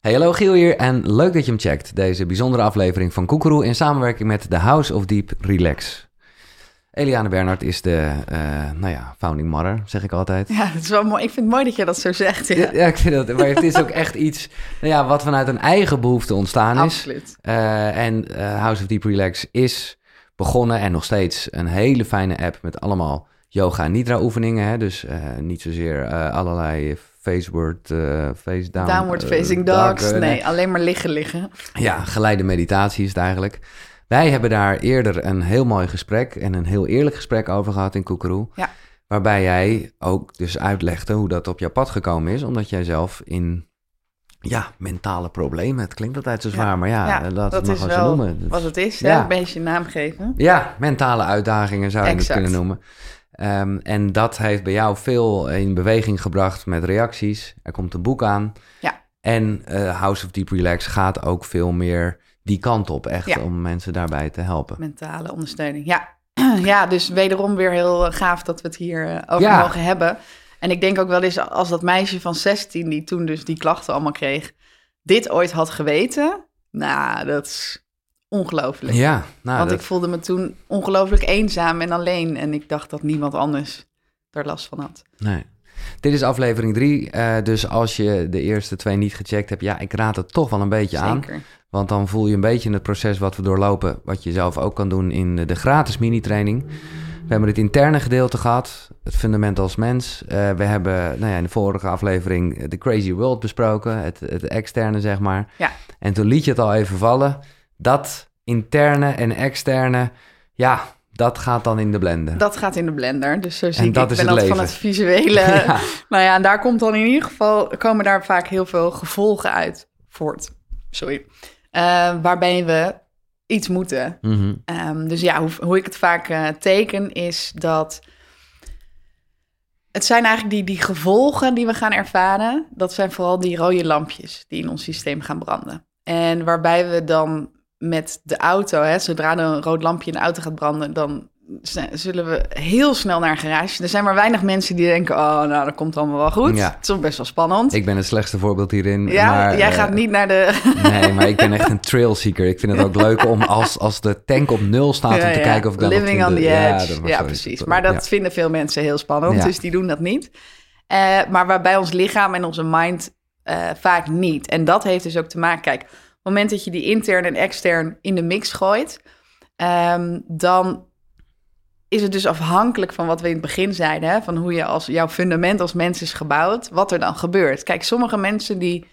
Hey, hallo Giel hier en leuk dat je hem checkt. Deze bijzondere aflevering van Koekeroe in samenwerking met The House of Deep Relax. Eliane Bernhard is de, uh, nou ja, founding mother, zeg ik altijd. Ja, dat is wel mooi. Ik vind het mooi dat je dat zo zegt. Ja, ja, ik vind dat. Maar het is ook echt iets nou ja, wat vanuit een eigen behoefte ontstaan is. Absoluut. Uh, en uh, House of Deep Relax is begonnen en nog steeds een hele fijne app met allemaal yoga en nidra oefeningen. Hè? Dus niet zozeer allerlei faceward, uh, face down. Downward facing dogs. nee, alleen maar liggen liggen. Ja, geleide meditatie is het eigenlijk. Wij hebben daar eerder een heel mooi gesprek en een heel eerlijk gesprek over gehad in Koekeroe. Ja. Waarbij jij ook dus uitlegde hoe dat op jouw pad gekomen is, omdat jij zelf in ja, mentale problemen. Het klinkt altijd zo zwaar, maar ja, ja dat, dat is wel noemen. wat het is. Ja. Een beetje naam geven. Ja, mentale uitdagingen zou je het kunnen noemen. Um, en dat heeft bij jou veel in beweging gebracht met reacties. Er komt een boek aan. Ja. En uh, House of Deep Relax gaat ook veel meer die kant op, echt om mensen daarbij te helpen. Mentale ondersteuning, ja. ja, dus wederom weer heel gaaf dat we het hier uh, over mogen hebben. En ik denk ook wel eens als dat meisje van 16, die toen dus die klachten allemaal kreeg, dit ooit had geweten. Nou, dat is ongelooflijk. Ja, nou, Want ik voelde me toen ongelooflijk eenzaam en alleen. En ik dacht dat niemand anders er last van had. Nee. Dit is aflevering drie. Uh, dus als je de eerste twee niet gecheckt hebt, ja, ik raad het toch wel een beetje Zeker. aan. Want dan voel je een beetje het proces wat we doorlopen, wat je zelf ook kan doen in de gratis mini-training. We hebben het interne gedeelte gehad, het fundament als mens. Uh, we hebben nou ja, in de vorige aflevering de Crazy World besproken, het, het externe zeg maar. Ja. En toen liet je het al even vallen. Dat interne en externe, ja, dat gaat dan in de blender. Dat gaat in de blender. Dus zo zie ik, dat ik ben dat van het visuele. Nou ja, en daar komt dan in ieder geval, komen daar vaak heel veel gevolgen uit voort. Sorry. Uh, waarbij we iets moeten. Mhm. um, dus ja, hoe, hoe, ik het vaak uh, teken is dat... Het zijn eigenlijk die, die gevolgen die we gaan ervaren. Dat zijn vooral die rode lampjes die in ons systeem gaan branden. En waarbij we dan met de auto, hè, zodra er een rood lampje in de auto gaat branden, dan zullen we heel snel naar een garage. Er zijn maar weinig mensen die denken, oh, nou, dat komt allemaal wel goed. Ja. Het is best wel spannend. Ik ben het slechtste voorbeeld hierin. Ja, maar, jij gaat uh, niet naar de... Nee, maar ik ben echt een trailseeker. Ik vind het ook leuk om als, als de tank op nul staat, ja, om te ja. kijken of ik dan Living on the edge. Ja, ja precies. Maar dat vinden veel mensen heel spannend, dus die doen dat niet. Uh, maar waarbij ons lichaam en onze mind uh, vaak niet. En dat heeft dus ook te maken, kijk moment dat je die intern en extern in de mix gooit, um, dan is het dus afhankelijk van wat we in het begin zeiden, hè, van hoe je als jouw fundament als mens is gebouwd, wat er dan gebeurt. Kijk, sommige mensen die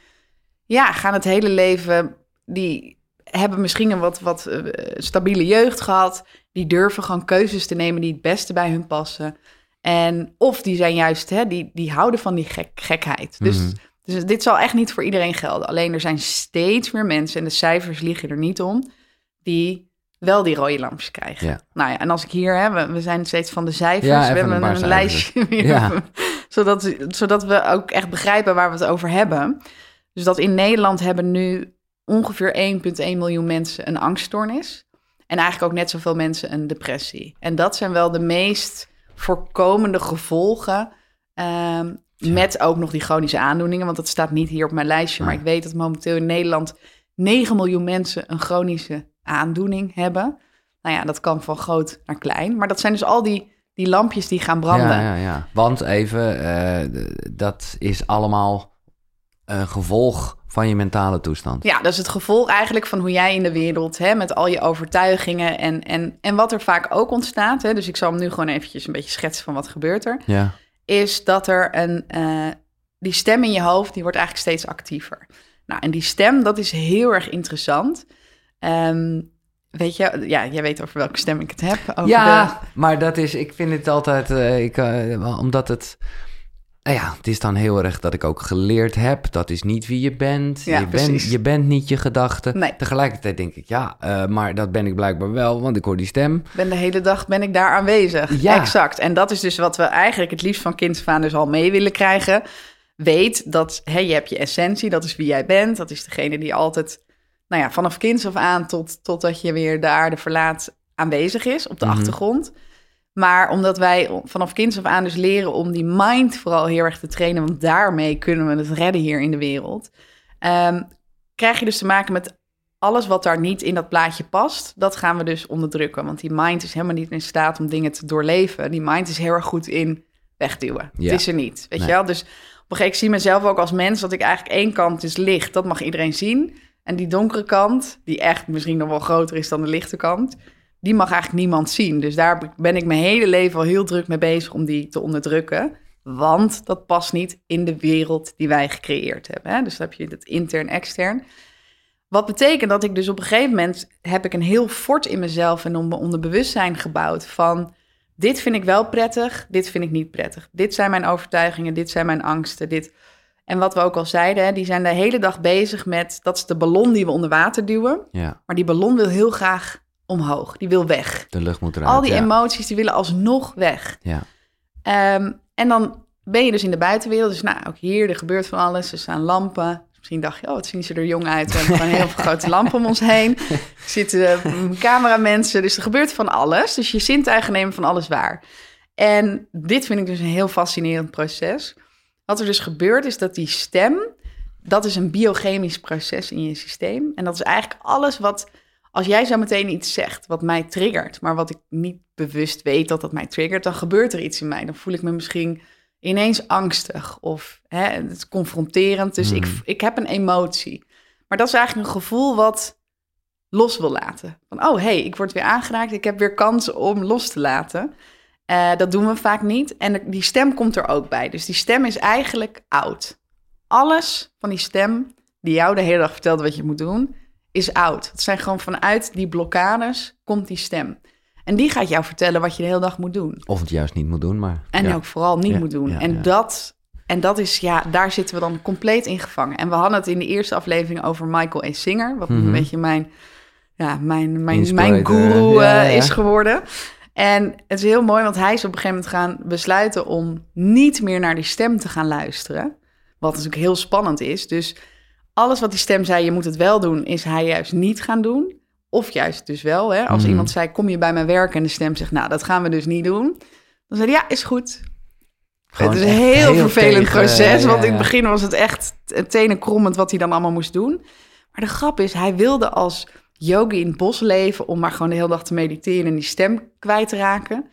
ja, gaan het hele leven, die hebben misschien een wat, wat uh, stabiele jeugd gehad, die durven gewoon keuzes te nemen die het beste bij hun passen. En of die zijn juist, hè, die, die houden van die gek, gekheid. Dus Mhm. Dus dit zal echt niet voor iedereen gelden. Alleen er zijn steeds meer mensen, en de cijfers liegen er niet om, die wel die rode lampjes krijgen. Ja. Nou ja, en als ik hier heb, we, we zijn steeds van de cijfers. Ja, we hebben een lijstje weer, Ja. zodat, zodat we ook echt begrijpen waar we het over hebben. Dus dat in Nederland hebben nu ongeveer 1,1 miljoen mensen een angststoornis. En eigenlijk ook net zoveel mensen een depressie. En dat zijn wel de meest voorkomende gevolgen. ehm, Ja. Met ook nog die chronische aandoeningen. Want dat staat niet hier op mijn lijstje. Maar ik weet dat momenteel in Nederland 9 miljoen mensen een chronische aandoening hebben. Nou ja, dat kan van groot naar klein. Maar dat zijn dus al die, die lampjes die gaan branden. Ja, ja, ja. Want even, eh, dat is allemaal een gevolg van je mentale toestand. Ja, dat is het gevolg eigenlijk van hoe jij in de wereld, hè, met al je overtuigingen en, en, en wat er vaak ook ontstaat. Hè, dus ik zal hem nu gewoon eventjes een beetje schetsen van wat gebeurt er. Ja. Is dat er een, eh, die stem in je hoofd, die wordt eigenlijk steeds actiever. Nou, en die stem, dat is heel erg interessant. Ehm, weet je, ja, jij weet over welke stem ik het heb. Over ja, de- maar dat is, ik vind het altijd, eh, ik, wel, omdat het, nou ja, het is dan heel erg dat ik ook geleerd heb, dat is niet wie je bent. Ja, je, bent je bent niet je gedachten. Nee. Tegelijkertijd denk ik, ja, eh, maar dat ben ik blijkbaar wel, want ik hoor die stem. ben de hele dag ben ik daar aanwezig. Ja. Exact. En dat is dus wat we eigenlijk het liefst van kind af aan dus al mee willen krijgen. Weet dat hè, je hebt je essentie, dat is wie jij bent. Dat is degene die altijd, nou ja, vanaf kinds af aan tot, totdat je weer de aarde verlaat aanwezig is op de Mhm. achtergrond. Maar omdat wij vanaf kinds af aan dus leren om die mind vooral heel erg te trainen, want daarmee kunnen we het redden hier in de wereld. ehm, krijg je dus te maken met alles wat daar niet in dat plaatje past. Dat gaan we dus onderdrukken. Want die mind is helemaal niet in staat om dingen te doorleven. Die mind is heel erg goed in wegduwen. Ja. Het is er niet, weet Nee. je wel? Dus op een gegeven moment, ik zie mezelf ook als mens... dat ik eigenlijk één kant is licht, dat mag iedereen zien. En die donkere kant, die echt misschien nog wel groter is dan de lichte kant... die mag eigenlijk niemand zien. Dus daar ben ik mijn hele leven al heel druk mee bezig om die te onderdrukken. Want dat past niet in de wereld die wij gecreëerd hebben. Hè? Dus dan heb je het intern-extern. Wat betekent dat ik dus op een gegeven moment heb ik een heel fort in mezelf en om mijn onderbewustzijn gebouwd van dit vind ik wel prettig, dit vind ik niet prettig. Dit zijn mijn overtuigingen, dit zijn mijn angsten, dit. En wat we ook al zeiden, hè, die zijn de hele dag bezig met dat is de ballon die we onder water duwen, Ja, maar die ballon wil heel graag omhoog, die wil weg. de lucht moet eruit. Al die ja. emoties die willen alsnog weg. Ja, Ehm, en dan ben je dus in de buitenwereld. Dus nou, ook hier, er gebeurt van alles. Er staan lampen. Misschien dacht je, oh, wat zien ze er jong uit. We hebben gewoon heel veel grote lampen om ons heen. Er zitten uh, cameramensen. Dus er gebeurt van alles. Dus je zintuigen nemen van alles waar. En dit vind ik dus een heel fascinerend proces. Wat er dus gebeurt, is dat die stem... dat is een biochemisch proces in je systeem. En dat is eigenlijk alles wat... Als jij zo meteen iets zegt wat mij triggert, maar wat ik niet bewust weet dat dat mij triggert, dan gebeurt er iets in mij. Dan voel ik me misschien ineens angstig of hè, het is confronterend. Dus ik, ik heb een emotie. Maar dat is eigenlijk een gevoel wat los wil laten. Van, oh hey, ik word weer aangeraakt, ik heb weer kansen om los te laten. Eh, dat doen we vaak niet. En die stem komt er ook bij. Dus die stem is eigenlijk oud. Alles van die stem die jou de hele dag vertelt wat je moet doen, is oud. Het zijn gewoon vanuit die blokkades komt die stem. En die gaat jou vertellen wat je de hele dag moet doen. of het juist niet moet doen, maar... En ja. ook vooral niet Ja, moet doen. ja, en. Dat, en dat is, ja, daar zitten we dan compleet in gevangen. En we hadden het in de eerste aflevering over Michael A. Singer. Wat Mhm. een beetje mijn, ja, mijn, mijn, mijn guru eh, is geworden. En het is heel mooi, want hij is op een gegeven moment gaan besluiten om niet meer naar die stem te gaan luisteren. Wat natuurlijk heel spannend is. Dus alles wat die stem zei, je moet het wel doen, is hij juist niet gaan doen. Of juist dus wel. Hè? Als Mhm. iemand zei, kom je bij mijn werk? En de stem zegt, nou, dat gaan we dus niet doen. Dan zei hij, ja, is goed. Gewoon het is een heel, vervelend tegen- proces. ja, want in het begin was het echt tenenkrommend wat hij dan allemaal moest doen. Maar de grap is, hij wilde als yogi in het bos leven... om maar gewoon de hele dag te mediteren en die stem kwijt te raken.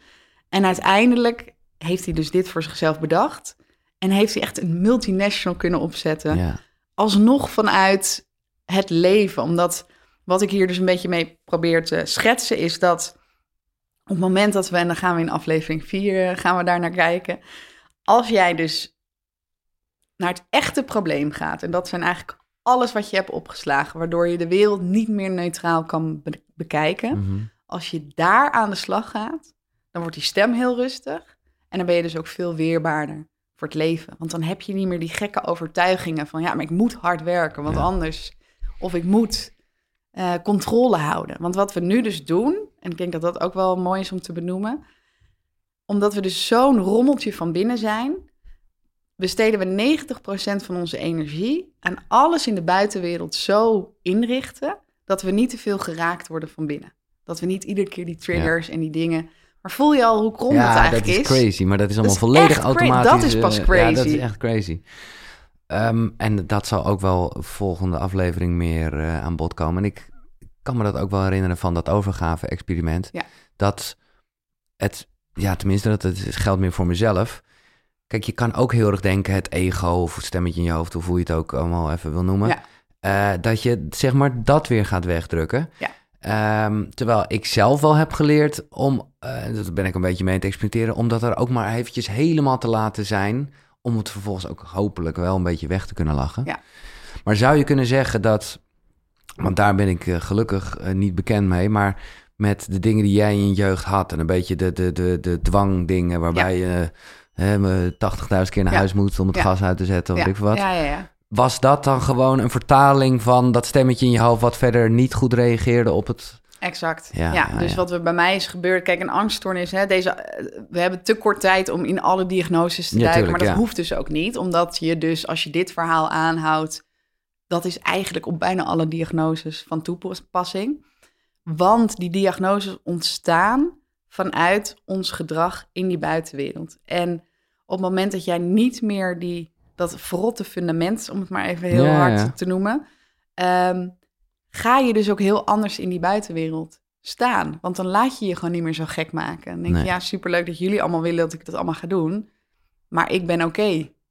En uiteindelijk heeft hij dus dit voor zichzelf bedacht. En heeft hij echt een multinational kunnen opzetten Ja. Alsnog vanuit het leven. Omdat wat ik hier dus een beetje mee probeer te schetsen, is dat op het moment dat we, en dan gaan we in aflevering 4, gaan we daar naar kijken. Als jij dus naar het echte probleem gaat, en dat zijn eigenlijk alles wat je hebt opgeslagen, waardoor je de wereld niet meer neutraal kan be- bekijken. Mhm. Als je daar aan de slag gaat, dan wordt die stem heel rustig. En dan ben je dus ook veel weerbaarder voor het leven. Want dan heb je niet meer die gekke overtuigingen van... ja, maar ik moet hard werken, want Ja. anders... of ik moet eh, controle houden. Want wat we nu dus doen... en ik denk dat dat ook wel mooi is om te benoemen... omdat we dus zo'n rommeltje van binnen zijn... besteden we 90% van onze energie... aan alles in de buitenwereld zo inrichten... dat we niet te veel geraakt worden van binnen. Dat we niet iedere keer die triggers en die dingen... Maar voel je al hoe krom het Ja, eigenlijk dat is crazy, maar dat is allemaal is volledig automatisch. dat is pas eh, Ja, dat crazy. is echt crazy. Ehm, en dat zal ook wel volgende aflevering meer eh, aan bod komen. En ik kan me dat ook wel herinneren van dat overgave-experiment. Ja. Dat het, ja, tenminste, dat het geldt meer voor mezelf. Kijk, je kan ook heel erg denken, het ego of het stemmetje in je hoofd, hoe voel je het ook allemaal even wil noemen. Ja. eh, dat je zeg maar dat weer gaat wegdrukken. Ja. Ehm, terwijl ik zelf wel heb geleerd om, eh dat ben ik een beetje mee te experimenteren, om dat er ook maar eventjes helemaal te laten zijn, om het vervolgens ook hopelijk wel een beetje weg te kunnen lachen. Ja. Maar zou je kunnen zeggen dat, want daar ben ik eh, gelukkig eh, niet bekend mee, maar met de dingen die jij in je jeugd had en een beetje de, de, de, de dwangdingen waarbij je hè, me 80.000 keer naar Ja. huis moet om het Ja. gas uit te zetten of ja. weet ik wat. Ja, ja, ja. Was dat dan gewoon een vertaling van dat stemmetje in je hoofd wat verder niet goed reageerde op het... Exact. Ja, Ja, ja, dus ja. wat er bij mij is gebeurd, kijk, een angststoornis, hè, deze, eh, we hebben te kort tijd om in alle diagnoses te duiken, maar dat hoeft dus ook niet, omdat je dus, als je dit verhaal aanhoudt, dat is eigenlijk op bijna alle diagnoses van toepassing, want die diagnoses ontstaan vanuit ons gedrag in die buitenwereld. En op het moment dat jij niet meer die, dat verrotte fundament, om het maar even heel Ja, hard ja. te noemen, ehm, ga je dus ook heel anders in die buitenwereld staan. Want dan laat je je gewoon niet meer zo gek maken. Dan denk je, ja, superleuk dat jullie allemaal willen dat ik dat allemaal ga doen. Maar ik ben oké.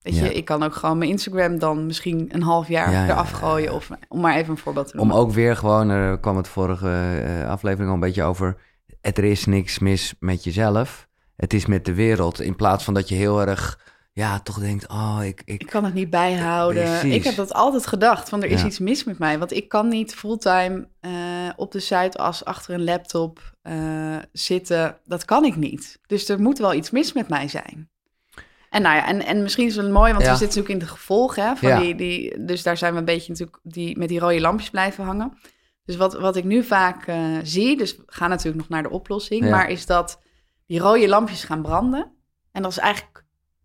Weet Ja. je, ik kan ook gewoon mijn Instagram dan misschien een half jaar Ja, ja, eraf ja, gooien. Of om maar even een voorbeeld te Om noemen. ook weer gewoon, er kwam het vorige eh, aflevering al een beetje over. Het, er is niks mis met jezelf. Het is met de wereld. In plaats van dat je heel erg, ja, toch denkt, oh, ik, Ik ik kan het niet bijhouden. Precies. Ik heb dat altijd gedacht, van er is Ja. iets mis met mij. Want ik kan niet fulltime eh, op de Zuidas achter een laptop eh, zitten. Dat kan ik niet. Dus er moet wel iets mis met mij zijn. En nou ja, en, en misschien is het mooi, want Ja. we zitten natuurlijk in de gevolgen. Hè, van Ja. die, die, dus daar zijn we een beetje natuurlijk die, met die rode lampjes blijven hangen. Dus wat, wat ik nu vaak eh, zie, dus we gaan natuurlijk nog naar de oplossing, maar is dat die rode lampjes gaan branden. En dat is eigenlijk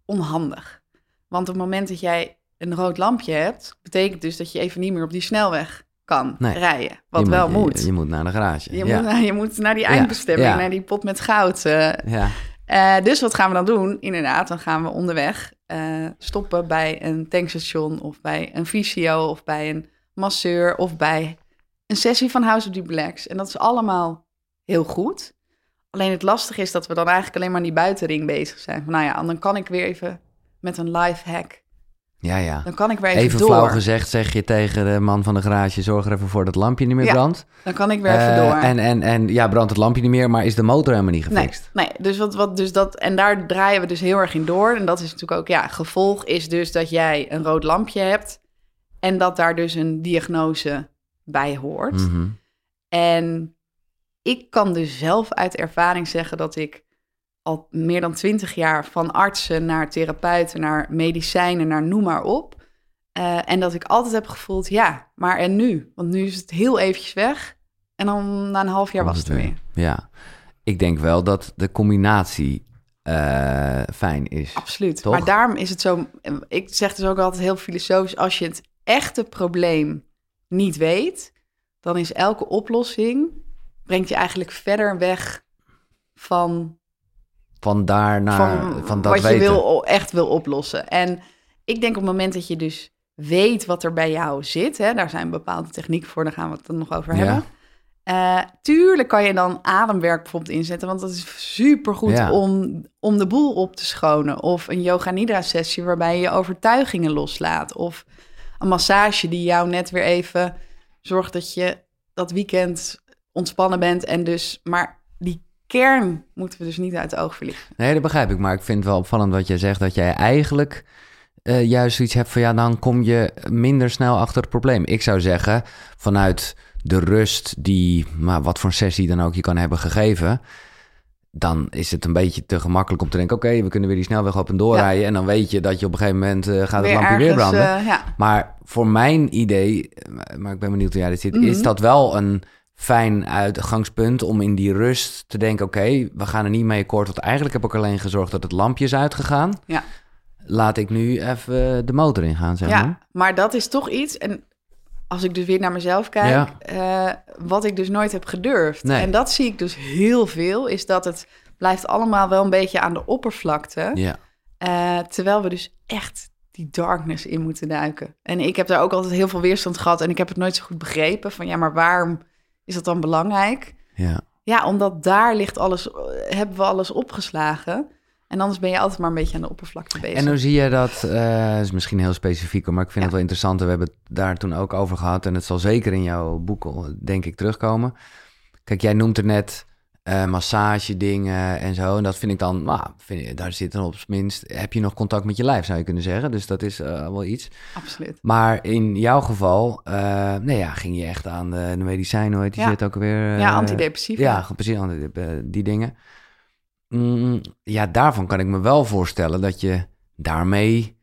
onhandig. Want op het moment dat jij een rood lampje hebt, betekent dus dat je even niet meer op die snelweg kan Nee. rijden. Wat wel moet. Je, je moet naar de garage. Je, ja. moet, naar- je moet naar die eindbestemming, ja. naar die pot met goud. eh. ja. Eh, dus wat gaan we dan doen? Inderdaad, dan gaan we onderweg eh, stoppen bij een tankstation of bij een fysio of bij een masseur of bij een sessie van House of Duplex. En dat is allemaal heel goed. Alleen het lastige is dat we dan eigenlijk alleen maar aan die buitenring bezig zijn. Van, nou ja, dan kan ik weer even met een life hack. ja, ja. Dan kan ik weer even, Even door. flauw gezegd zeg je tegen de man van de garage... zorg er even voor dat het lampje niet meer Ja, brandt. Dan kan ik weer even Eh, door. En, en, en ja, brandt het lampje niet meer, maar is de motor helemaal niet Nee, gefixt? nee, dus wat, wat, dus dat, en daar draaien we dus heel erg in door. En dat is natuurlijk ook, ja, gevolg is dus dat jij een rood lampje hebt en dat daar dus een diagnose bij hoort. Mhm. En ik kan dus zelf uit ervaring zeggen dat ik al meer dan twintig jaar van artsen naar therapeuten, naar medicijnen, naar noem maar op. eh, en dat ik altijd heb gevoeld, ja, maar en nu? Want nu is het heel eventjes weg. En dan na een half jaar was het er weer. Ja, ik denk wel dat de combinatie eh, fijn is. Absoluut. Toch? Maar daarom is het zo. Ik zeg dus ook altijd heel filosofisch: als je het echte probleem niet weet, dan is elke oplossing brengt je eigenlijk verder weg van, Van daar naar, van, van, dat wat weten. je wil, echt wil oplossen. En ik denk op het moment dat je dus weet wat er bij jou zit, hè, daar zijn bepaalde technieken voor, daar gaan we het dan nog over Ja. hebben. Eh, tuurlijk kan je dan ademwerk bijvoorbeeld inzetten, want dat is supergoed Ja. om, om de boel op te schonen. Of een yoga nidra sessie waarbij je je overtuigingen loslaat. Of een massage die jou net weer even zorgt dat je dat weekend ontspannen bent. En dus, maar die kern moeten we dus niet uit het oog verliezen. Nee, dat begrijp ik. Maar ik vind het wel opvallend wat jij zegt, dat jij eigenlijk eh, juist zoiets hebt van ja, dan kom je minder snel achter het probleem. Ik zou zeggen, vanuit de rust die, maar wat voor een sessie dan ook je kan hebben gegeven, dan is het een beetje te gemakkelijk om te denken, oké, we kunnen weer die snelweg op en doorrijden. En dan weet je dat je op een gegeven moment eh, gaat het lampje weer branden. eh, ja. Maar voor mijn idee, maar ik ben benieuwd hoe jij dit ziet, Mhm. is dat wel een fijn uitgangspunt om in die rust te denken: oké, we gaan er niet mee akkoord. Want eigenlijk heb ik alleen gezorgd dat het lampje is uitgegaan. Ja. Laat ik nu even de motor ingaan, zeg maar. Ja, maar dat is toch iets. En als ik dus weer naar mezelf kijk, Ja. eh, wat ik dus nooit heb gedurfd. Nee. En dat zie ik dus heel veel, is dat het blijft allemaal wel een beetje aan de oppervlakte. Ja. Eh, terwijl we dus echt die darkness in moeten duiken. En ik heb daar ook altijd heel veel weerstand gehad en ik heb het nooit zo goed begrepen. Van ja, maar waarom is dat dan belangrijk? ja. Ja, omdat daar ligt alles, eh, hebben we alles opgeslagen. En anders ben je altijd maar een beetje aan de oppervlakte bezig. En hoe zie je dat? eh is misschien heel specifiek, maar ik vind het wel interessant. We hebben het daar toen ook over gehad. En het zal zeker in jouw boek, denk ik, terugkomen. Kijk, jij noemt er net eh massage dingen en zo. En dat vind ik dan, nou, vind daar zit dan op zijn minst. Heb je nog contact met je lijf, zou je kunnen zeggen. Dus dat is eh, wel iets. Absoluut. Maar in jouw geval, eh nee, ja, ging je echt aan de, de medicijnen, hoe heet die Ja. zit ook weer? ja, antidepressiva. Ja, precies, die dingen. Mm, ja, daarvan kan ik me wel voorstellen dat je daarmee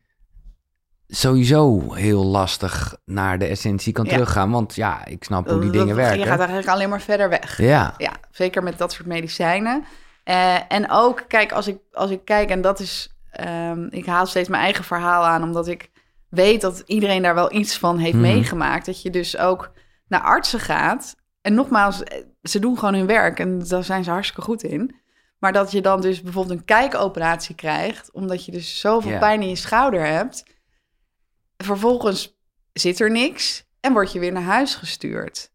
sowieso heel lastig naar de essentie kan Ja. teruggaan. Want ja, ik snap hoe die Dat- dingen dat- werken. Je gaat eigenlijk alleen maar verder weg. Ja, Ja, zeker met dat soort medicijnen. Eh, en ook, kijk, als ik, als ik kijk, en dat is, ehm, ik haal steeds mijn eigen verhaal aan, omdat ik weet dat iedereen daar wel iets van heeft Mhm. meegemaakt. Dat je dus ook naar artsen gaat. En nogmaals, eh, ze doen gewoon hun werk en daar zijn ze hartstikke goed in. Maar dat je dan dus bijvoorbeeld een kijkoperatie krijgt, omdat je dus zoveel pijn in je schouder hebt. Vervolgens zit er niks. en word je weer naar huis gestuurd.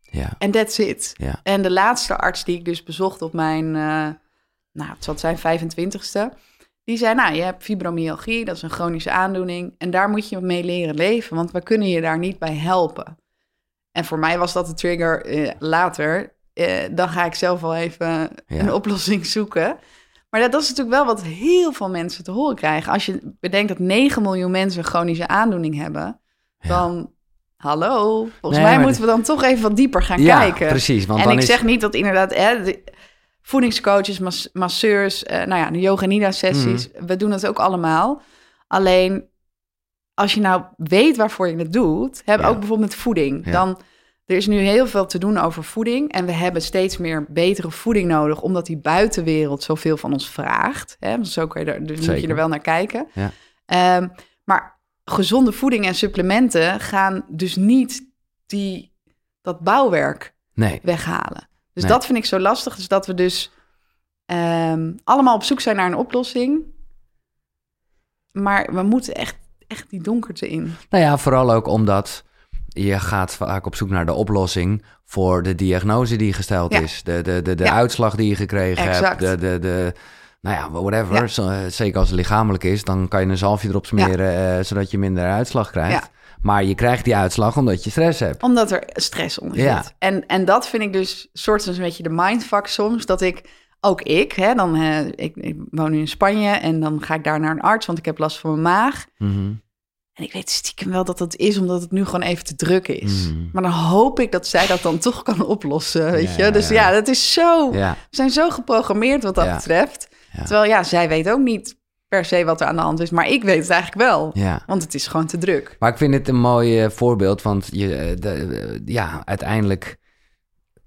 Ja. En that's it. Ja. En de laatste arts die ik dus bezocht op mijn, uh, nou, het zal zijn 25ste, die zei, nou, je hebt fibromyalgie, dat is een chronische aandoening, en daar moet je mee leren leven, want we kunnen je daar niet bij helpen. En voor mij was dat de trigger uh, later. Uh, dan ga ik zelf wel even ja. een oplossing zoeken. Maar dat, dat, is natuurlijk wel wat heel veel mensen te horen krijgen. Als je bedenkt dat 9 miljoen mensen een chronische aandoening hebben, ja. dan hallo. Volgens nee, mij moeten we dan toch even wat dieper gaan ja, kijken. Precies. Want en dan ik is... zeg niet dat inderdaad hè, de voedingscoaches, mas masseurs, uh, nou ja, de yoga nida sessies, Mhm. we doen dat ook allemaal. Alleen als je nou weet waarvoor je het doet, heb Ja. ook bijvoorbeeld met voeding, dan er is nu heel veel te doen over voeding en we hebben steeds meer betere voeding nodig, omdat die buitenwereld zoveel van ons vraagt. Hè? Dus Zo kan je er, dus moet je er wel naar kijken. Ja. Ehm, maar gezonde voeding en supplementen gaan dus niet die, dat bouwwerk Nee. weghalen. Dus Nee. dat vind ik zo lastig. Dus dat we dus ehm, allemaal op zoek zijn naar een oplossing. Maar we moeten echt, echt die donkerte in. Nou ja, vooral ook omdat je gaat vaak op zoek naar de oplossing voor de diagnose die gesteld Ja. is. De, de, de, de Ja. uitslag die je gekregen Exact. hebt. De, de, de, nou ja, whatever. Ja. Eh, zeker als het lichamelijk is, dan kan je een zalfje erop smeren, eh, zodat je minder uitslag krijgt. Maar je krijgt die uitslag omdat je stress hebt. Omdat er stress onder zit. Ja. En, en dat vind ik dus soort een beetje de mindfuck soms. Dat ik, ook ik, hè, dan, eh, ik, ik woon nu in Spanje en dan ga ik daar naar een arts, want ik heb last van mijn maag. Mhm. En ik weet stiekem wel dat dat is, omdat het nu gewoon even te druk is. Mhm. Maar dan hoop ik dat zij dat dan toch kan oplossen, weet Ja, je. Dus ja. dat is zo... We zijn zo geprogrammeerd wat dat betreft. Terwijl ja, zij weet ook niet per se wat er aan de hand is. Maar ik weet het eigenlijk wel. ja. Want het is gewoon te druk. Maar ik vind het een mooi eh, voorbeeld, want je, eh, de, eh, ja, uiteindelijk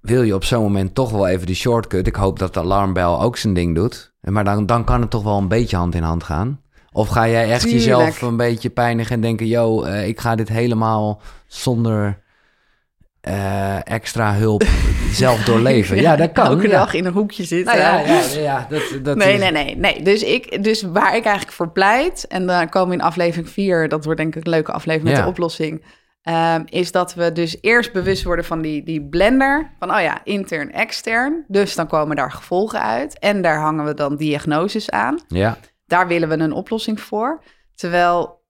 wil je op zo'n moment toch wel even die shortcut. Ik hoop dat de alarmbel ook zijn ding doet. Maar dan, dan kan het toch wel een beetje hand in hand gaan. Of ga jij echt Tuurlijk. jezelf een beetje pijnigen en denken... yo, eh, ik ga dit helemaal zonder eh, extra hulp zelf doorleven. Ja, dat kan. Elke ja. dag in een hoekje zitten. Nou ja, ja, ja, dat, dat nee, is- nee, nee, nee. Dus, ik, dus waar ik eigenlijk voor pleit, en dan komen we in aflevering 4, dat wordt denk ik een leuke aflevering met de oplossing, ehm, is dat we dus eerst bewust worden van die, die blender, van oh ja, intern, extern. Dus dan komen daar gevolgen uit en daar hangen we dan diagnoses aan. Ja, Daar willen we een oplossing voor. Terwijl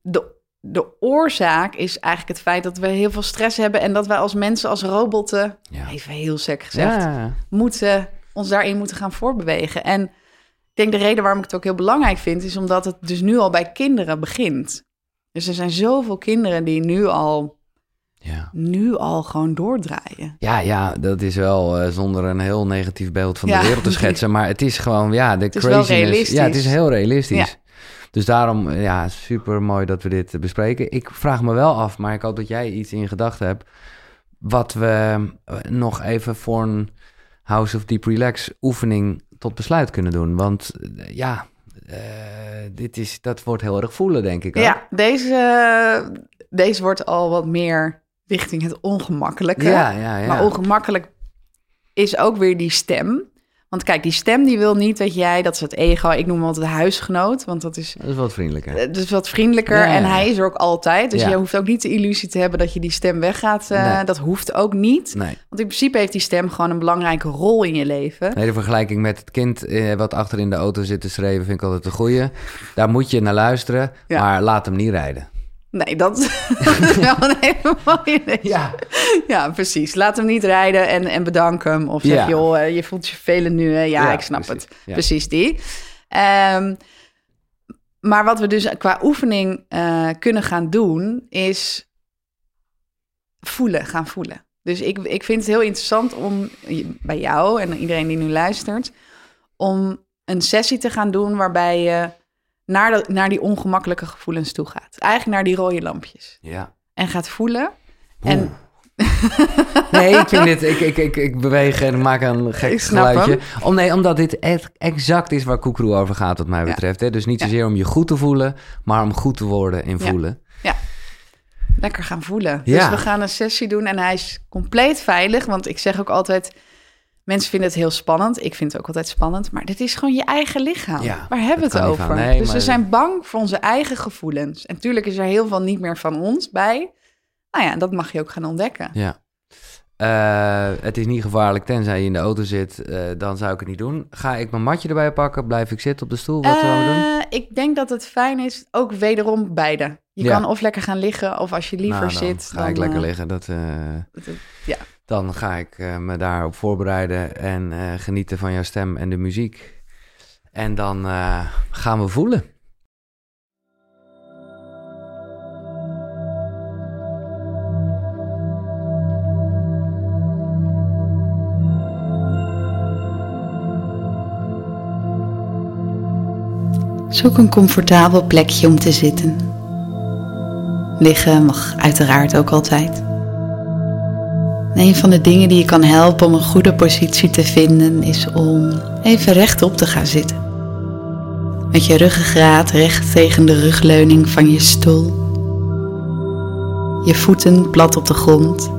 de, de oorzaak is eigenlijk het feit dat we heel veel stress hebben en dat wij als mensen, als robotten, ja. even heel sec gezegd, ja. moeten, ons daarin moeten gaan voorbewegen. En ik denk de reden waarom ik het ook heel belangrijk vind, is omdat het dus nu al bij kinderen begint. Dus er zijn zoveel kinderen die nu al, ja. nu al gewoon doordraaien. Ja, ja, dat is wel eh, zonder een heel negatief beeld van Ja. de wereld te schetsen. Maar het is gewoon, ja, de wel craziness. realistisch. Ja, het is heel realistisch. Ja. Dus daarom, eh, ja, super mooi dat we dit eh, bespreken. Ik vraag me wel af, maar ik hoop dat jij iets in gedachten hebt. Wat we nog even voor een House of Deep Relax oefening tot besluit kunnen doen. Want ja, dit is, dat wordt heel erg voelen, denk ik. ook. Ja, deze, deze wordt al wat meer richting het ongemakkelijke. ja, ja. ja. Maar ongemakkelijk is ook weer die stem. Want kijk, die stem die wil niet dat jij, dat is het ego, ik noem hem altijd de huisgenoot, want dat is Dat is wat vriendelijker. eh, dus wat vriendelijker Ja, en hij is er ook altijd. Dus Ja. je hoeft ook niet de illusie te hebben dat je die stem weggaat. eh, Nee. Dat hoeft ook niet. Nee. Want in principe heeft die stem gewoon een belangrijke rol in je leven. Nee, de vergelijking met het kind eh, wat achter in de auto zit te schreeuwen vind ik altijd een goeie. Daar moet je naar luisteren, maar laat hem niet rijden. Nee, dat dat is wel een hele mooie. Ja. Ja, precies. Laat hem niet rijden en, en bedank hem. Of zeg, Ja. joh, eh, je voelt je vervelend nu. Hè? Ja, Ja, ik snap precies. het. Ja. Precies die. Ehm, maar wat we dus qua oefening eh, kunnen gaan doen, is voelen, gaan voelen. Dus ik, ik vind het heel interessant om bij jou en iedereen die nu luistert, om een sessie te gaan doen waarbij je naar, de, naar die ongemakkelijke gevoelens toe gaat. Eigenlijk naar die rode lampjes. Ja. En gaat voelen. En. Nee, ik vind dit, ik, ik, ik, ik beweeg en maak een gek geluidje. Om, nee, omdat dit echt exact is waar Koekroe over gaat, wat mij Ja. betreft. Hè? Dus niet Ja. zozeer om je goed te voelen, maar om goed te worden in Ja. voelen. lekker gaan voelen. Ja. Dus we gaan een sessie doen en hij is compleet veilig. Want ik zeg ook altijd, Mensen vinden het heel spannend. Ik vind het ook altijd spannend. Maar dit is gewoon je eigen lichaam. Ja, Waar hebben dat we het over? Nee, dus we zijn bang voor onze eigen gevoelens. En natuurlijk is er heel veel niet meer van ons bij. Nou ja, dat mag je ook gaan ontdekken. Ja. Eh, het is niet gevaarlijk, tenzij je in de auto zit, eh, dan zou ik het niet doen. Ga ik mijn matje erbij pakken? Blijf ik zitten op de stoel? Wat gaan we doen? Eh, Ik denk dat het fijn is, ook wederom beide. Je Ja. kan of lekker gaan liggen, of als je liever Nou, dan zit. ga dan, ik lekker liggen. Dat, het- ja. Dan ga ik eh, me daarop voorbereiden en eh, genieten van jouw stem en de muziek. En dan eh, gaan we voelen. Zoek een comfortabel plekje om te zitten. Liggen mag uiteraard ook altijd. En een van de dingen die je kan helpen om een goede positie te vinden is om even rechtop te gaan zitten. Met je ruggengraat recht tegen de rugleuning van je stoel. Je voeten plat op de grond.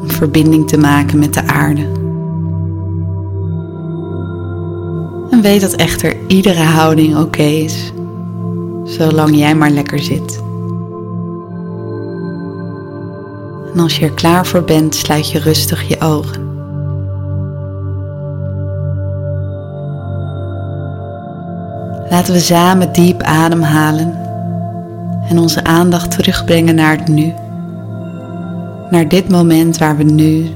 Om verbinding te maken met de aarde. En weet dat echter iedere houding oké is, zolang jij maar lekker zit. En als je er klaar voor bent, sluit je rustig je ogen. Laten we samen diep ademhalen en onze aandacht terugbrengen naar het nu. Naar dit moment waar we nu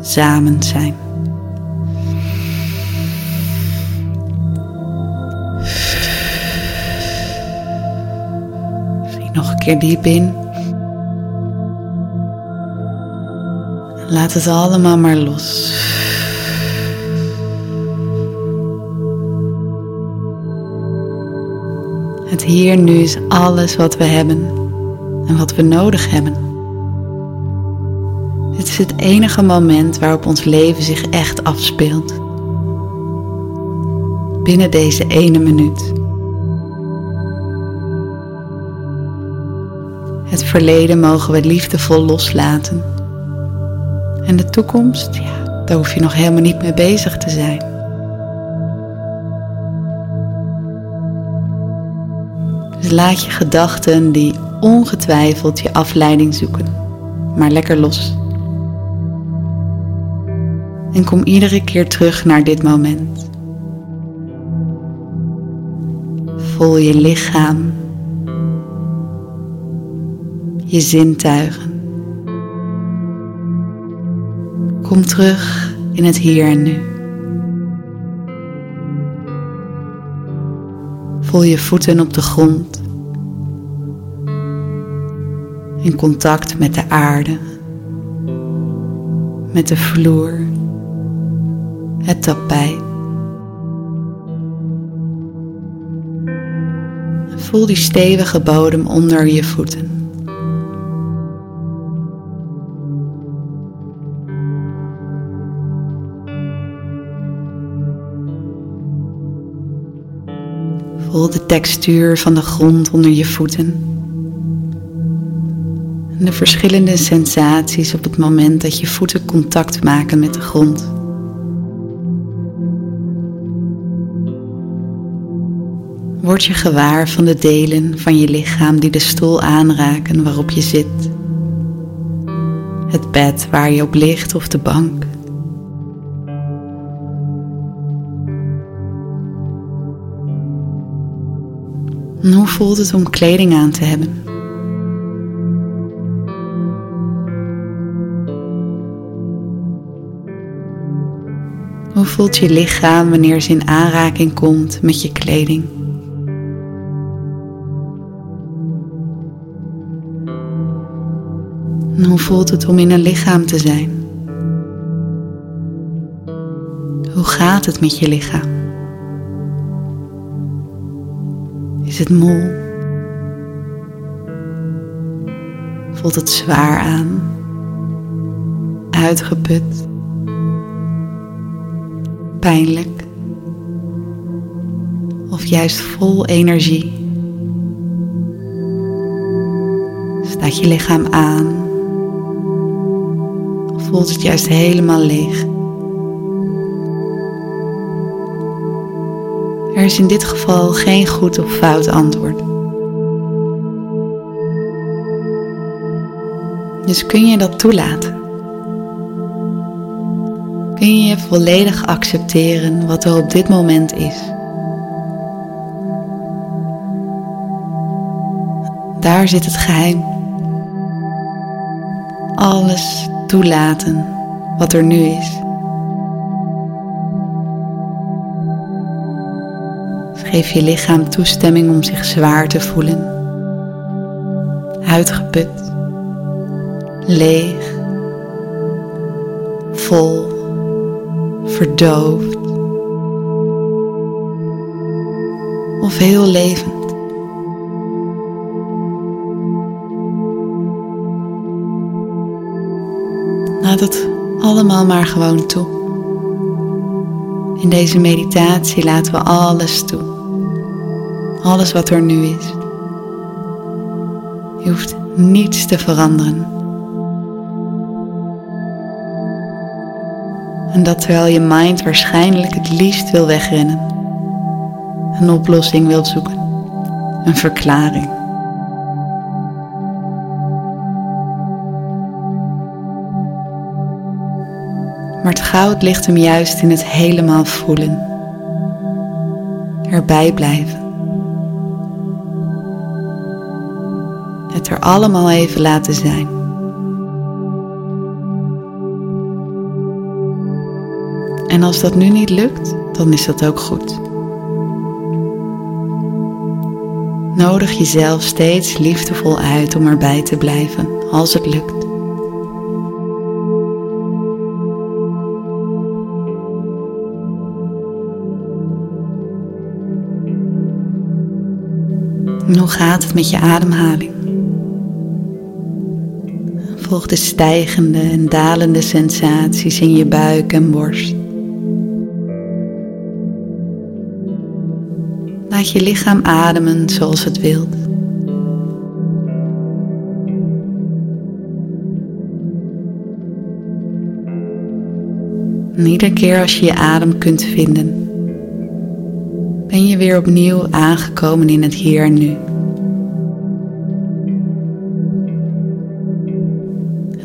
samen zijn. Vlieg nog een keer diep in. Laat het allemaal maar los. Het hier nu is alles wat we hebben en wat we nodig hebben. Dit is het enige moment waarop ons leven zich echt afspeelt. Binnen deze ene minuut. Het verleden mogen we liefdevol loslaten. En de toekomst, ja, daar hoef je nog helemaal niet mee bezig te zijn. Dus laat je gedachten die ongetwijfeld je afleiding zoeken, maar lekker los. En kom iedere keer terug naar dit moment. Voel je lichaam, je zintuigen. Kom terug in het hier en nu. Voel je voeten op de grond. In contact met de aarde. Met de vloer. Het tapijt. Voel die stevige bodem onder je voeten. De textuur van de grond onder je voeten. En de verschillende sensaties op het moment dat je voeten contact maken met de grond. Word je gewaar van de delen van je lichaam die de stoel aanraken waarop je zit. Het bed waar je op ligt of de bank. En hoe voelt het om kleding aan te hebben? Hoe voelt je lichaam wanneer ze in aanraking komt met je kleding? En hoe voelt het om in een lichaam te zijn? Hoe gaat het met je lichaam? Is het moe? Voelt het zwaar aan? Uitgeput? Pijnlijk? Of juist vol energie? Staat je lichaam aan? Of voelt het juist helemaal leeg? Er is in dit geval geen goed of fout antwoord. Dus kun je dat toelaten? Kun je volledig accepteren wat er op dit moment is? Daar zit het geheim. Alles toelaten wat er nu is. Geef je lichaam toestemming om zich zwaar te voelen. Uitgeput, leeg, vol, verdoofd of heel levend. Laat het allemaal maar gewoon toe. In deze meditatie laten we alles toe alles wat er nu is. Je hoeft niets te veranderen. En dat terwijl je mind waarschijnlijk het liefst wil wegrennen. Een oplossing wil zoeken. Een verklaring. Maar het goud ligt hem juist in het helemaal voelen. Erbij blijven. Allemaal even laten zijn. En als dat nu niet lukt, dan is dat ook goed. Nodig jezelf steeds liefdevol uit om erbij te blijven als het lukt. hoe gaat het met je ademhaling? Volg de stijgende en dalende sensaties in je buik en borst. Laat je lichaam ademen zoals het wilt. En iedere keer als je je adem kunt vinden, ben je weer opnieuw aangekomen in het hier en nu.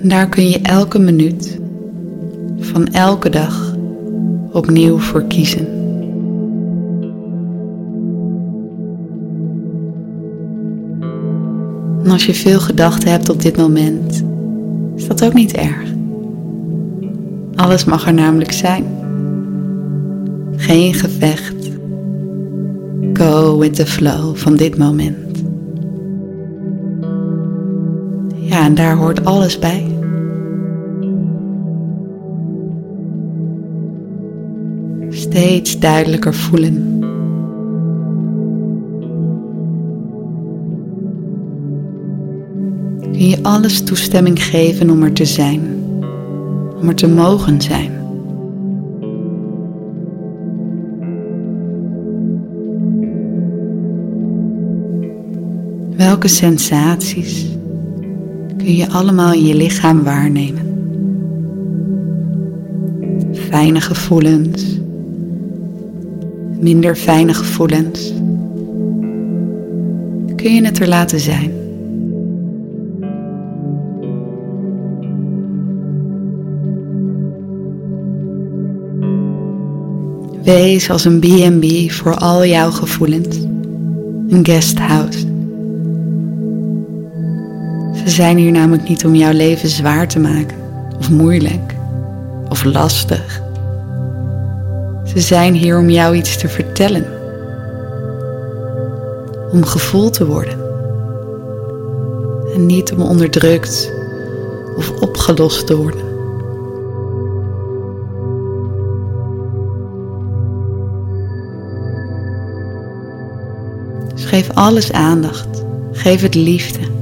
En daar kun je elke minuut van elke dag opnieuw voor kiezen. En als je veel gedachten hebt op dit moment, is dat ook niet erg. Alles mag er namelijk zijn. Geen gevecht. Go with the flow van dit moment. Ja, en daar hoort alles bij. Steeds duidelijker voelen. Kun je alles toestemming geven om er te zijn, om er te mogen zijn. Welke sensaties kun je allemaal in je lichaam waarnemen? Fijne gevoelens, minder fijne gevoelens, kun je het er laten zijn. Wees als een B&B voor al jouw gevoelens, een guesthouse. Ze zijn hier namelijk niet om jouw leven zwaar te maken, of moeilijk, of lastig. Ze zijn hier om jou iets te vertellen. Om gevoeld te worden. En niet om onderdrukt of opgelost te worden. Dus geef alles aandacht. Geef het liefde.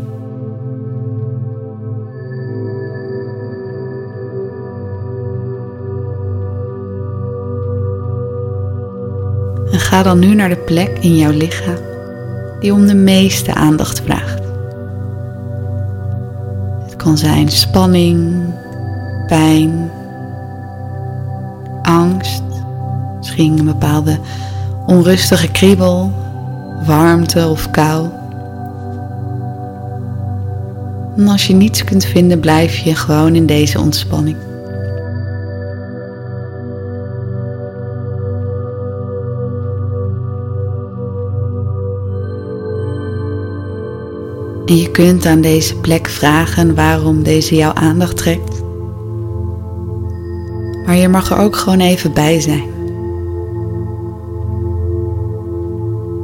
Ga dan nu naar de plek in jouw lichaam die om de meeste aandacht vraagt. Het kan zijn spanning, pijn, angst, misschien een bepaalde onrustige kriebel, warmte of kou. En als je niets kunt vinden, blijf je gewoon in deze ontspanning. En je kunt aan deze plek vragen waarom deze jouw aandacht trekt. Maar je mag er ook gewoon even bij zijn.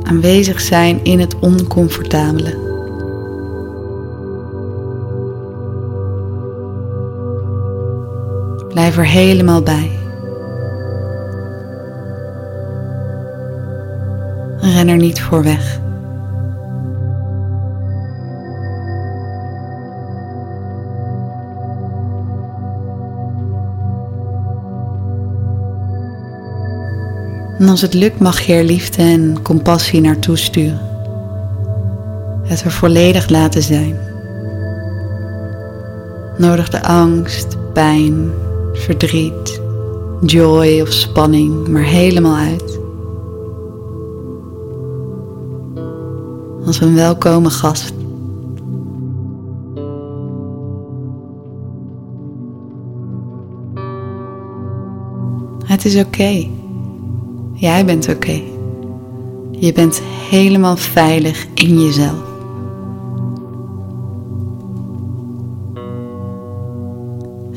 Aanwezig zijn in het oncomfortabele. Blijf er helemaal bij. Ren er niet voor weg. En als het lukt mag je er liefde en compassie naartoe sturen. Het er volledig laten zijn. Nodig de angst, pijn, verdriet, joy of spanning maar helemaal uit. Als een welkome gast. Het is oké. Jij bent oké. Je bent helemaal veilig in jezelf.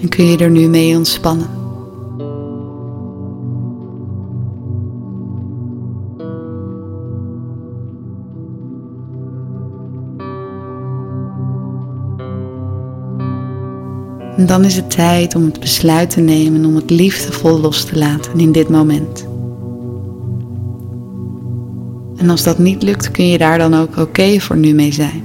En kun je er nu mee ontspannen. En dan is het tijd om het besluit te nemen om het liefdevol los te laten in dit moment. En als dat niet lukt, kun je daar dan ook oké voor nu mee zijn.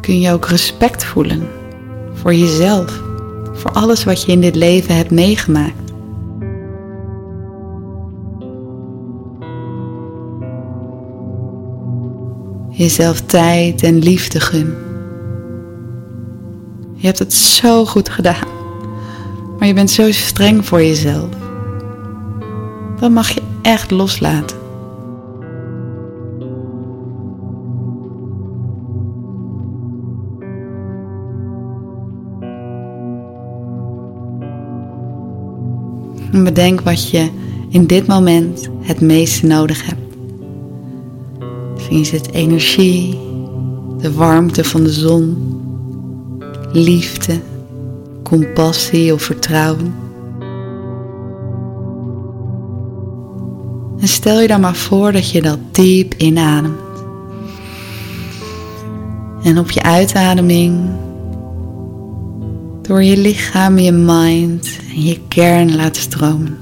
Kun je ook respect voelen voor jezelf, voor alles wat je in dit leven hebt meegemaakt. Jezelf tijd en liefde gun. Je hebt het zo goed gedaan. Maar je bent zo streng voor jezelf. Dan mag je echt loslaten. En bedenk wat je in dit moment het meeste nodig hebt. Misschien het energie, de warmte van de zon, liefde, compassie of vertrouwen. En stel je dan maar voor dat je dat diep inademt. En op je uitademing door je lichaam, je mind en je kern laat stromen.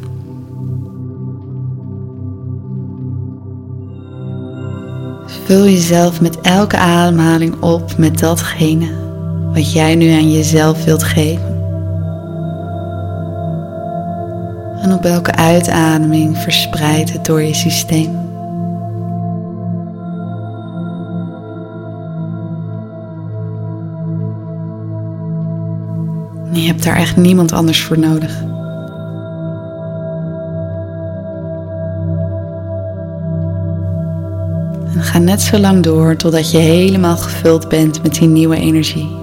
Vul jezelf met elke ademhaling op met datgene wat jij nu aan jezelf wilt geven. En op elke uitademing verspreidt het door je systeem. je hebt daar echt niemand anders voor nodig. En ga net zo lang door totdat je helemaal gevuld bent met die nieuwe energie.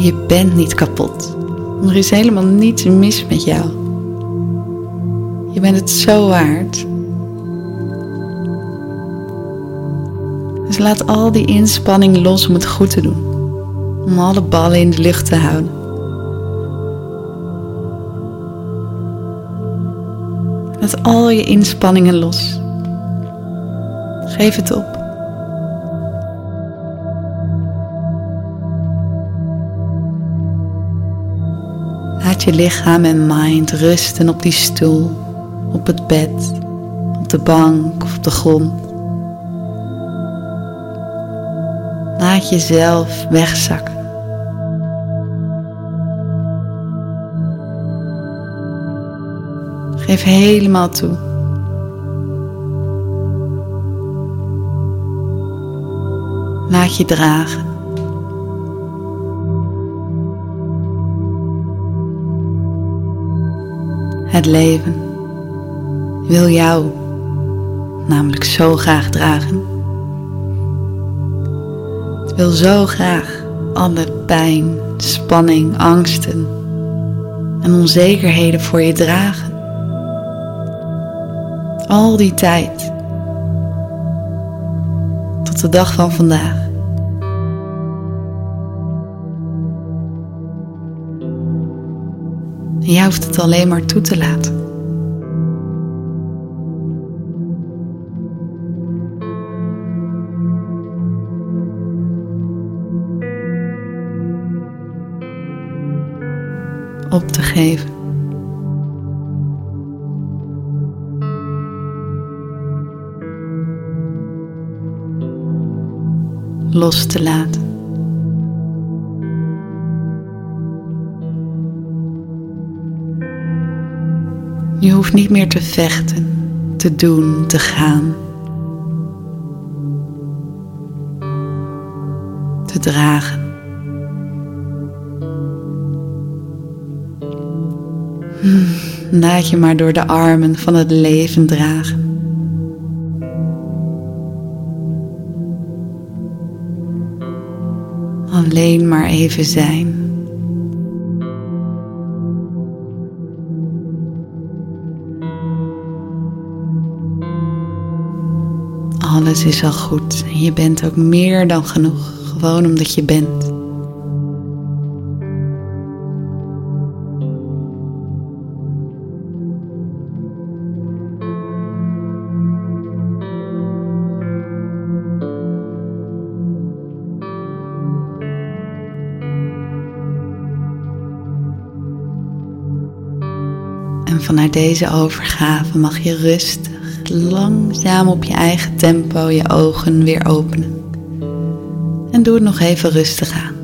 Je bent niet kapot. Er is helemaal niets mis met jou. Je bent het zo waard. Dus laat al die inspanning los om het goed te doen. Om alle ballen in de lucht te houden. Laat al je inspanningen los. Geef het op. Laat je lichaam en mind rusten op die stoel, op het bed, op de bank of op de grond. Laat jezelf wegzakken. Geef helemaal toe. Laat je dragen Het leven wil jou namelijk zo graag dragen. Het wil zo graag alle pijn, spanning, angsten en onzekerheden voor je dragen. Al die tijd. Tot de dag van vandaag. En hoeft het alleen maar toe te laten. Op te geven. Los te laten. Je hoeft niet meer te vechten, te doen, te gaan. Te dragen. Laat je maar door de armen van het leven dragen. Alleen maar even zijn. Alles is al goed en je bent ook meer dan genoeg, gewoon omdat je bent. En vanuit deze overgave mag je rustig, langzaam op je eigen tempo je ogen weer openen. En doe het nog even rustig aan.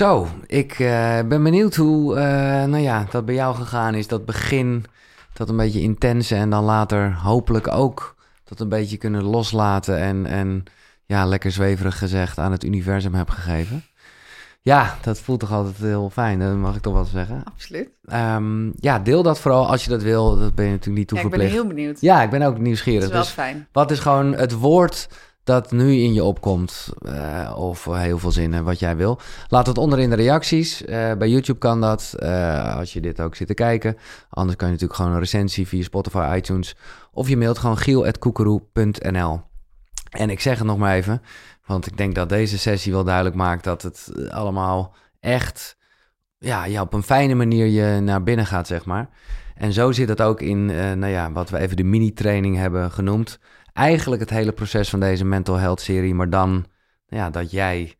Zo, ik uh, ben benieuwd hoe uh, nou ja, dat bij jou gegaan is. Dat begin, dat een beetje intense en dan later hopelijk ook dat een beetje kunnen loslaten en, en ja, lekker zweverig gezegd aan het universum heb gegeven. Ja, dat voelt toch altijd heel fijn, dat mag ik toch wel zeggen. Absoluut. Um, ja, deel dat vooral als je dat wil. Dat ben je natuurlijk niet toeverplicht. Ja, ik ben heel benieuwd. Ja, ik ben ook nieuwsgierig. Dat is wel dus fijn. Wat is gewoon het woord dat nu in je opkomt, uh, of heel veel zinnen, wat jij wil. Laat het onder in de reacties. Uh, bij YouTube kan dat, uh, als je dit ook zit te kijken. Anders kan je natuurlijk gewoon een recensie via Spotify, iTunes. Of je mailt gewoon giel.koekeroe.nl. En ik zeg het nog maar even, want ik denk dat deze sessie wel duidelijk maakt dat het allemaal echt, ja, ja op een fijne manier je naar binnen gaat, zeg maar. En zo zit het ook in, nou ja, wat we even de mini-training hebben genoemd eigenlijk het hele proces van deze mental health serie, maar dan ja, dat jij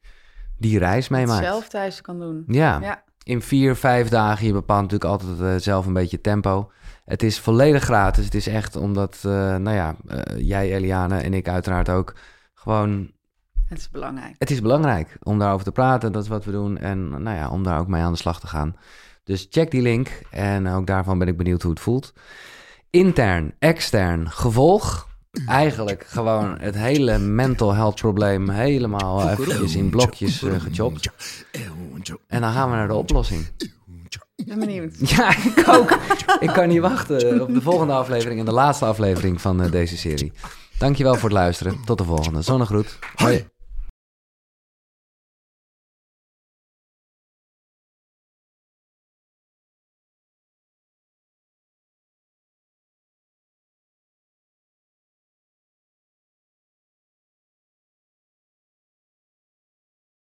die reis meemaakt. zelf thuis kan doen. Ja. ja. in vier, vijf dagen. Je bepaalt natuurlijk altijd uh, zelf een beetje tempo. Het is volledig gratis. Het is echt omdat, uh, nou ja, uh, jij, Eliane en ik uiteraard ook gewoon. Het is belangrijk. Het is belangrijk om daarover te praten. Dat is wat we doen. En nou ja, om daar ook mee aan de slag te gaan. Dus check die link. En ook daarvan ben ik benieuwd hoe het voelt. Intern, extern, gevolg. Eigenlijk gewoon het hele mental health probleem helemaal eventjes in blokjes uh, gechopt. En dan gaan we naar de oplossing. Ik ben benieuwd. Ja, ik ook. ik kan niet wachten op de volgende aflevering en de laatste aflevering van uh, deze serie. Dankjewel voor het luisteren. Tot de volgende. Zonnegroet. Hoi.